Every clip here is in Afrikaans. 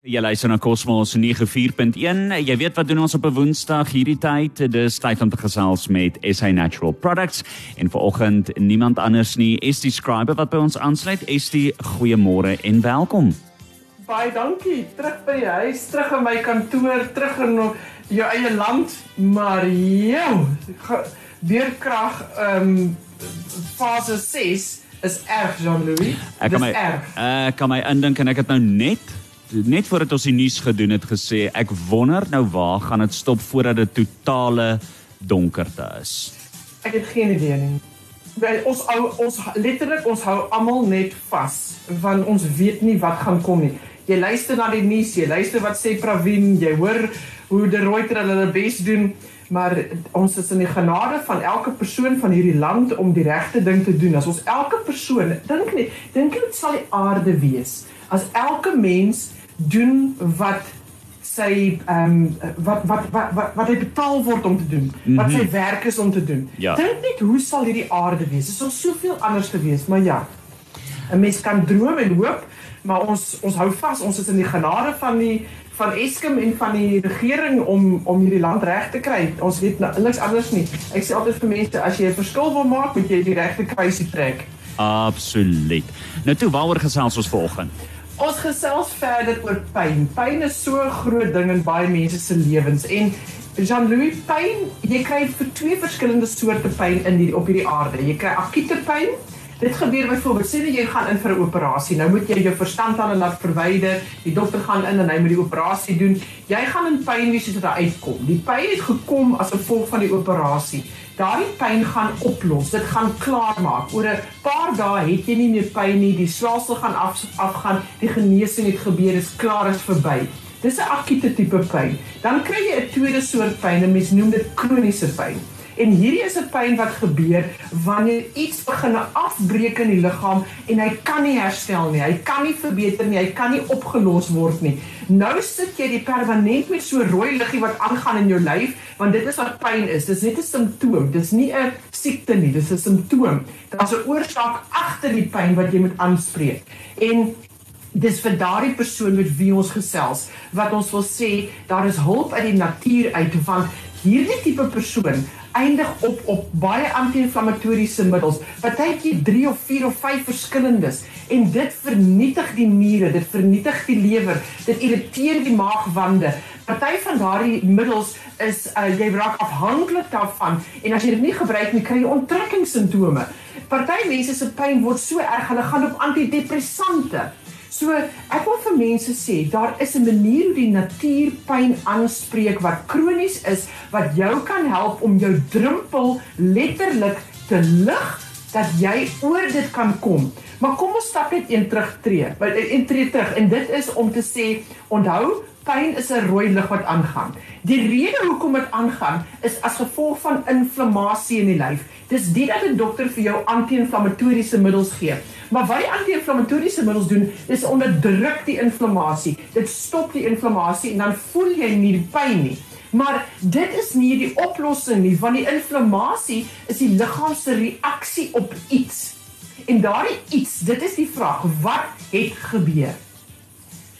Jy luister na Cosmos 94.1. Jy weet wat doen ons op 'n Woensdag hierdie tyd? Dis tyd om te gesels met SA Natural Products en vanoggend niemand anders nie, is die skrywer wat by ons aansluit. Is die goeiemôre en welkom. Baie dankie. Terug by die huis, terug in my kantoor, terug in jou eie land, maar jou weerkrag ehm um, fase 6 is erg, Jean-Louis. Ek kan my erg. Ek kan my indink en ek het nou net net voordat ons die nuus gedoen het gesê ek wonder nou waar gaan dit stop voordat dit totale donkerte is. Ek het geen idee nie. Wel ons ou ons letterlik ons hou almal net vas want ons weet nie wat gaan kom nie. Jy luister na die nuus, jy luister wat sê Pravin, jy hoor hoe die Reuters hulle bes doen, maar ons is in die genade van elke persoon van hierdie land om die regte ding te doen. As ons elke persoon dink net, dink dit sal die aarde wees as elke mens doen wat sy ehm um, wat, wat wat wat wat hy betaal word om te doen. Mm -hmm. Wat sy mhm. werk is om te doen. Ja. Dink net hoe sal hierdie aarde wees? Dit sal soveel anders gewees, maar ja. 'n Mens kan droom en hoop, maar ons ons hou vas. Ons is in die genade van die van Eskom en van die regering om om hierdie land reg te kry. Ons weet nou niks anders nie. Ek sê altyd vir mense as jy 'n verskil wil maak, moet jy die regte kruisie trek. Absoluut. Nou toe, waaroor gesels ons vanoggend? Ons gesels verder oor pyn. Pyn is so 'n groot ding in baie mense se lewens en Jean-Louis pyn, jy kry vir twee verskillende soorte pyn in die op hierdie aarde. Jy kry akute pyn. Dit gebeur byvoorbeeld sê jy gaan in vir 'n operasie. Nou moet jy jou verstand aan en laat verwyder. Die dokter gaan in en hy moet die operasie doen. Jy gaan in pyn wees as dit uitkom. Die pyn het gekom as gevolg van die operasie daardie pyn gaan oplos. Dit gaan klaarmaak. Oor 'n paar dae het jy nie meer pyn nie. Die swelsel gaan af afgaan. Die genesing het gebeur. Dit is klaar is verby. Dis 'n akute tipe pyn. Dan kry jy 'n tweede soort pyn. Mense noem dit kroniese pyn. En hierdie is 'n pyn wat gebeur wanneer iets begin afbreek in die liggaam en hy kan nie herstel nie. Hy kan nie verbeter nie. Hy kan nie opgelos word nie. Nou sit jy die permanent met so rooi liggie wat aangaan in jou lyf, want dit is wat pyn is. Dis net 'n simptoom. Dis nie 'n siekte nie. Dis 'n simptoom. Daar's 'n oorsaak agter die pyn wat jy moet aanspreek. En dis vir daardie persoon met wie ons gesels wat ons wil sê daar is hulp uit die natuur uit want hierdie tipe persoon eindig op op baie anti-inflammatoriese middels, partytjie 3 of 4 of 5 verskillendes en dit vernietig die niere, dit vernietig die lewer, dit irriteer die maagwande. Party van daardie middels is uh, jy raak afhanklik daarvan en as jy dit nie gebruik nie, kry jy onttrekkingssimptome. Party mense se pyn word so erg, hulle gaan op antidepressante. So ek wil vir mense sê, daar is 'n manier hoe die natuur pyn aanspreek wat kronies is wat jou kan help om jou drempel letterlik te lig dat jy oor dit kan kom. Maar kom ons stap net een terug tree. Een tree terug en dit is om te sê onthou pyn is 'n rooi lig wat aangaan. Die rede hoekom dit aangaan is as gevolg van inflammasie in die lyf. Dis dit dat 'n dokter vir jou anti-inflammatoriese middels gee. Maar wat die anti-inflammatoriese middels doen, is onderdruk die inflammasie. Dit stop die inflammasie en dan voel jy nie die pyn nie. Maar dit is nie die oplossing nie, want die inflammasie is die liggaam se reaksie op iets. En daardie iets, dit is die vraag, wat het gebeur?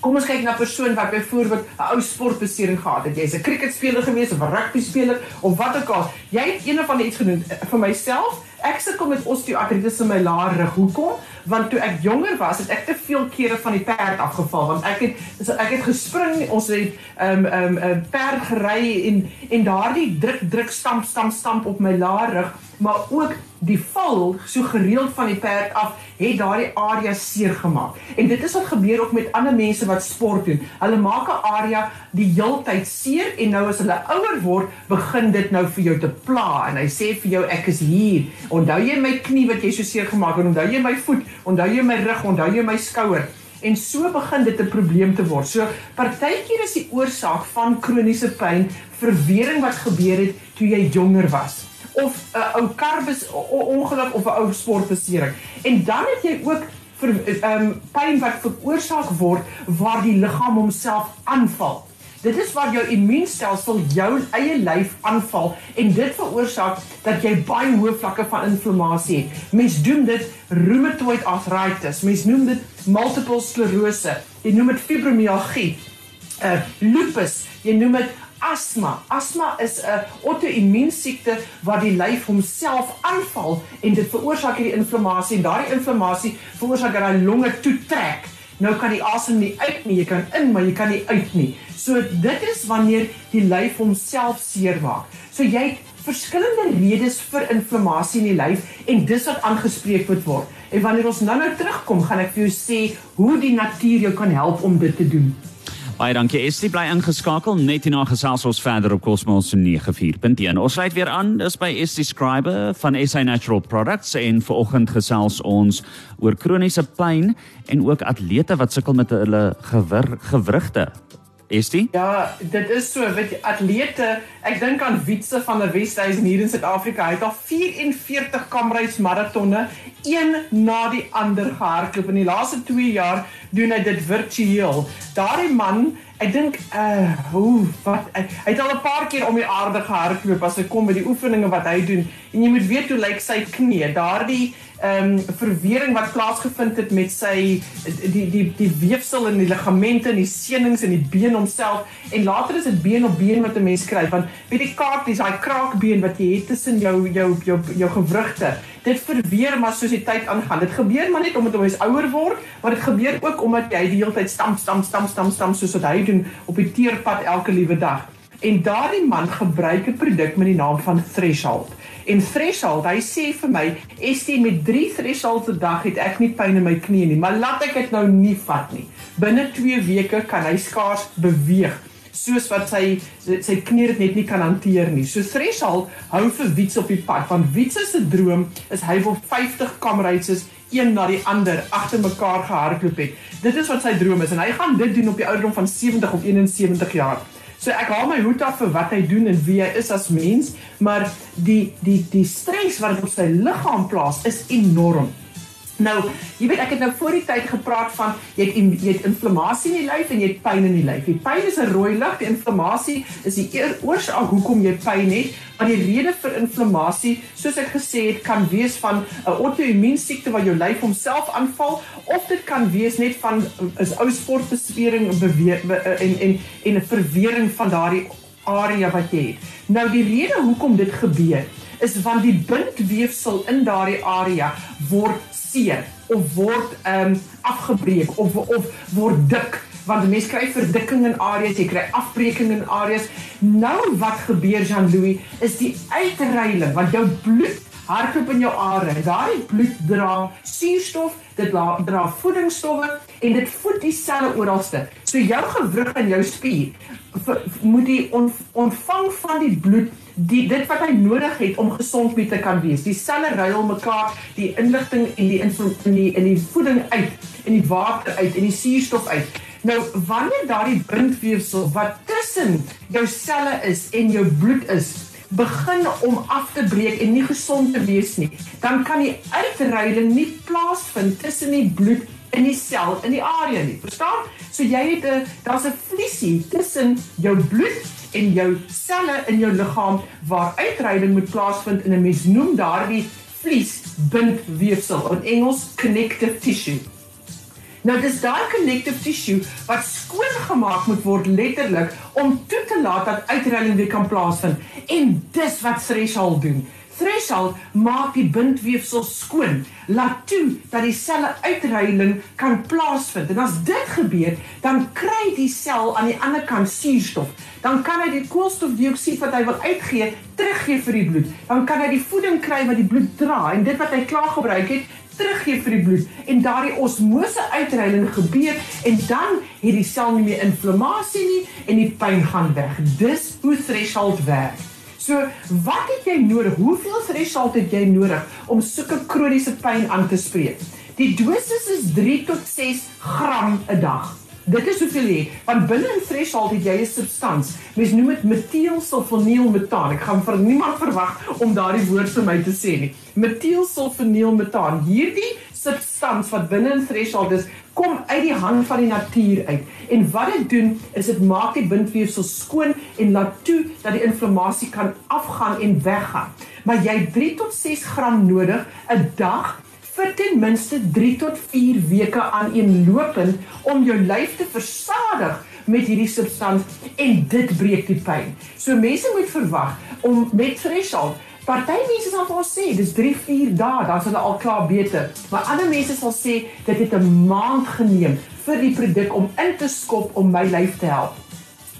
Kom ons kyk na 'n persoon wat byvoorbeeld 'n ou sportbesering gehad het. Jy's 'n cricketspeler gewees of 'n rugbyspeler of wat ook al. Jy het een van die iets genoem vir myself. Ek sukkel met osteoartritis in my laar rug. Hoekom? Want toe ek jonger was, het ek te veel kere van die perd afgeval want ek het so ek het gespring, ons het ehm um, ehm um, perd gery en en daardie druk druk stamp stamp stamp op my laar rug maar ook die val so gereeld van die perd af het daardie area seer gemaak. En dit is wat gebeur ook met ander mense wat sport doen. Hulle maak 'n area die heeltyd seer en nou as hulle ouer word, begin dit nou vir jou te pla en hy sê vir jou ek is hier. Onthou jy my knie wat jy so seer gemaak het? Onthou jy my voet? Onthou jy my rug? Onthou jy my skouer? En so begin dit 'n probleem te word. So partykeer is die oorsaak van kroniese pyn verwering wat gebeur het toe jy jonger was of 'n ou karbus ongeluk of 'n ou sportbesering. En dan het jy ook vir ehm um, pyn wat veroorsaak word waar die liggaam homself aanval. Dit is waar jou immuunstelsel jou eie lyf aanval en dit veroorsaak dat jy baie hoë vlakke van inflammasie het. Mens doen dit rheumatoid arthritis. Mens noem dit multiple sklerose. Jy noem dit fibromialgie uh lupus, jy noem dit asma. Asma is 'n auto-immuunsiekte wat die lyf homself aanval en dit veroorsaak hierdie inflammasie en daardie inflammasie veroorsaak dat hy longe toetrek. Nou kan die asem nie uit nie, jy kan in, maar jy kan nie uit nie. So dit is wanneer die lyf homself seermaak. So jy het verskillende redes vir inflammasie in die lyf en dis wat aangespreek moet word. En wanneer ons nou-nou terugkom, gaan ek vir jou sê hoe die natuur jou kan help om dit te doen. Baie dankie. Jy bly ingeskakel net hierna gesels ons verder op Cosmos 94.1. Ons sluit weer aan. Dis by SC Scriber van SA Natural Products en vanoggend gesels ons oor kroniese pyn en ook atlete wat sukkel met hulle gewrigte. Estie? Ja, dit is so, weet jy, atlete, ek dink aan Wietse van der Westhuizen hier in Suid-Afrika. Hy het al 44 kamreis maratonne, een na die ander gehardloop. In die laaste 2 jaar doen hy dit virtueel. Daardie man, ek dink uh hoe wat hy, hy het al 'n paar keer om die aarde gehardloop as hy kom by die oefeninge wat hy doen. En jy moet weet hoe lyk sy knie. Daardie ehm um, verwering wat plaasgevind het met sy die die die weefsel en die ligamente en die senings en die been homself en later is dit been op been wat 'n mens kry want weet die kaart dis daai kraakbeen wat jy het tussen jou jou jou jou gewrigte dit verweer maar soos die tyd aangaan dit gebeur maar net omdat jy ouer word maar dit gebeur ook omdat jy die hele tyd stamp stamp stamp stamp stamp soos wat hy doen op die teerpad elke liewe dag en daardie man gebruik 'n produk met die naam van Threshold En threshold, hy sê vir my, "Estie met 3 thresholds 'n dag het ek nie pyn in my knie nie, maar laat ek dit nou nie vat nie. Binne 2 weke kan hy skaars beweeg." Soos wat sy sy knie dit net nie kan hanteer nie. So threshold hou vir Wiets op die pad want Wiets se droom is hy wil 50 kamerads een na die ander agter mekaar gehardloop het. Dit is wat sy droom is en hy gaan dit doen op die ouderdom van 70 of 71 jaar. So ek haal my hoed af vir wat hy doen en wie hy is as mens, maar die die die stres wat op sy liggaam plaas is enorm. Nou, jy weet ek het nou voor die tyd gepraat van jy het jy het inflammasie in die lyf en jy het pyn in die lyf. Die pyn is 'n rooi lig, die inflammasie is die oorsaak hoekom jy pyn het. Maar die rede vir inflammasie, soos ek gesê het, kan wees van 'n auto-immuunsiekte wat jou lyf homself aanval of dit kan wees net van 'n ou sportbesering en en en 'n verwering van daardie area wat jy het. Nou die rede hoekom dit gebeur is want die bindweefsel in daardie area word seer of word ehm um, afgebreek of of word dik want mense kry verdikking in areas, jy kry afbreking in areas. Nou wat gebeur Jean-Louis is die uitreiling want jou bloed hardloop in jou are. Daai bloed dra suurstof, dit dra voedingsstowwe en dit voed die selle oralste. So jou gewrig in jou spier moet die ontvang van die bloed die dit wat hy nodig het om gesond mee te kan wees. Die selle ruil mekaar die inligting en die in die in die voeding uit en die water uit en die suurstof uit. Nou wanneer daardie bindweefsel wat tussen jou selle is en jou bloed is begin om af te breek en nie gesond te wees nie, dan kan die uitreiling nie plaasvind tussen die bloed in die sel in die area nie. Verstaan? So jy het 'n daar's 'n vliesie tussen jou bloed en jou selle in jou liggaam waar uitreiding moet plaasvind en 'n mens noem daardie vlies bindweefsel in Engels connective tissue. Nou dis daai connective tissue wat skoon gemaak moet word letterlik om toe te laat dat uitreiling weer kan plaasvind en dis wat threshold doen. Threshold maak die bindweefsel skoon, laat toe dat die selle uitreiling kan plaasvind. En as dit gebeur, dan kry die sel aan die ander kant suurstof. Dan kan hy die koolstofdioksied wat hy wil uitgee, teruggee vir die bloed. Dan kan hy die voeding kry wat die bloed dra en dit wat hy klaar gebruik het, teruggee vir die bloed en daardie osmose uitreiling gebeur en dan het die sel nie meer inflammasie nie en die pyn gaan weg. Dis hoe threshold werk. So, wat het jy nodig? Hoeveel threshold het jy nodig om sulke kroniese pyn aan te spreek? Die dosis is 3 tot 6 gram 'n dag. Dit is hoeveel jy, want binne in threshold het jy 'n substans. Mens noem dit metielsulfonielmetaan. Ek gaan vir niemand verwag om daardie woord vir my te sê nie. Metielsulfonielmetaan. Hierdie substans wat binne in threshold is, kom uit die hand van die natuur uit. En wat dit doen, is dit maak die bindweefsel skoon en laat toe dat die inflammasie kan afgaan en weggaan. Maar jy 3 tot 6 gram nodig 'n dag vir ten minste 3 tot 4 weke aan een lopend om jou lyf te versadig met hierdie substans en dit breek die pyn. So mense moet verwag om met threshold Party mense sal vir ons sê dis 3-4 dae, dan is hulle al klaar beter. Maar ander mense sal sê dit het 'n maand geneem vir die produk om in te skop om my lyf te help.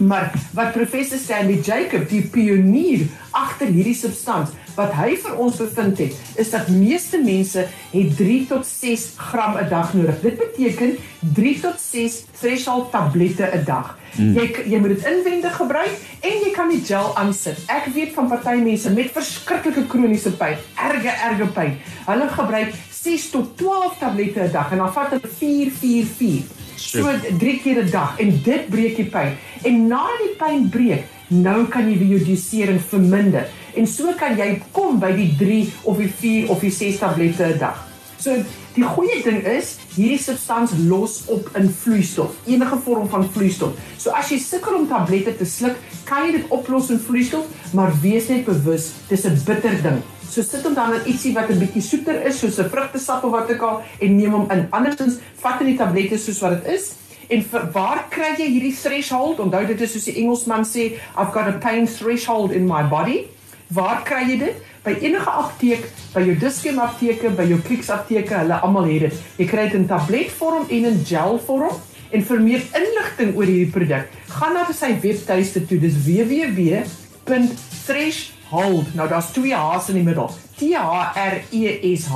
Maar wat professor Stanley Jacob, die pionier agter hierdie substans, wat hy vir ons bevind het, is dat meeste mense het 3 tot 6 gram 'n dag nodig. Dit beteken 3 tot 6 threshold tablette 'n dag. Mm. Jy jy moet dit inwendig gebruik en jy kan die gel aansit. Ek weet van party mense met verskriklike kroniese pyn, erge erge pyn. Hulle gebruik 6 tot 12 tablette 'n dag en dan vat hulle 4 4 4. So 3 keer 'n dag en dit breek die pyn. En nadat die pyn breek, nou kan jy weer jou dosering verminder. En so kan jy kom by die 3 of die 4 of die 6 tablette 'n dag. So die goeie ding is hierdie substans los op in vloeistof, enige vorm van vloeistof. So as jy sukkel om tablette te sluk, kan jy dit oplos in vloeistof, maar wees net bewus, dis 'n bitter ding. So sit hom dan in ietsie wat 'n bietjie soeter is, soos 'n vrugtesap of wat ook al en neem hom in. Andersins vat jy die tablette soos wat dit is. En vir, waar kry jy hierdie threshold? Onthou dit is soos die Engelsman sê, I've got a pain threshold in my body. Waar kry jy dit? By enige apteek, by jou Dischem apteke, by jou Clicks apteke, hulle almal het dit. Jy kry dit in tabletvorm en in gelvorm. En vir meer inligting oor hierdie produk, gaan na sy webtuiste toe. Dis www.threshold. Nou daar's twee H's in die middel. T H R E S H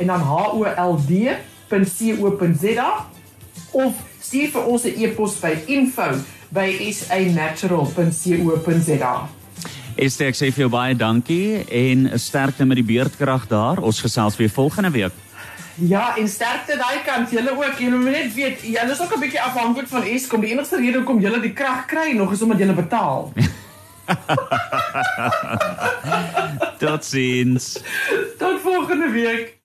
en dan H O L D.co.za of stuur vir ons 'n e-pos by info@sanatural.co.za. Dit ek sê vir jou baie dankie en sterkte met die beerdkrag daar. Ons gesels weer volgende week. Ja, en sterkte daai kant. Julle ook, julle moet net weet, julle is ook 'n bietjie afhanklik van Eskom. Die enigste rede hoekom julle die krag kry nog is omdat julle betaal. Tot sins. Tot volgende week.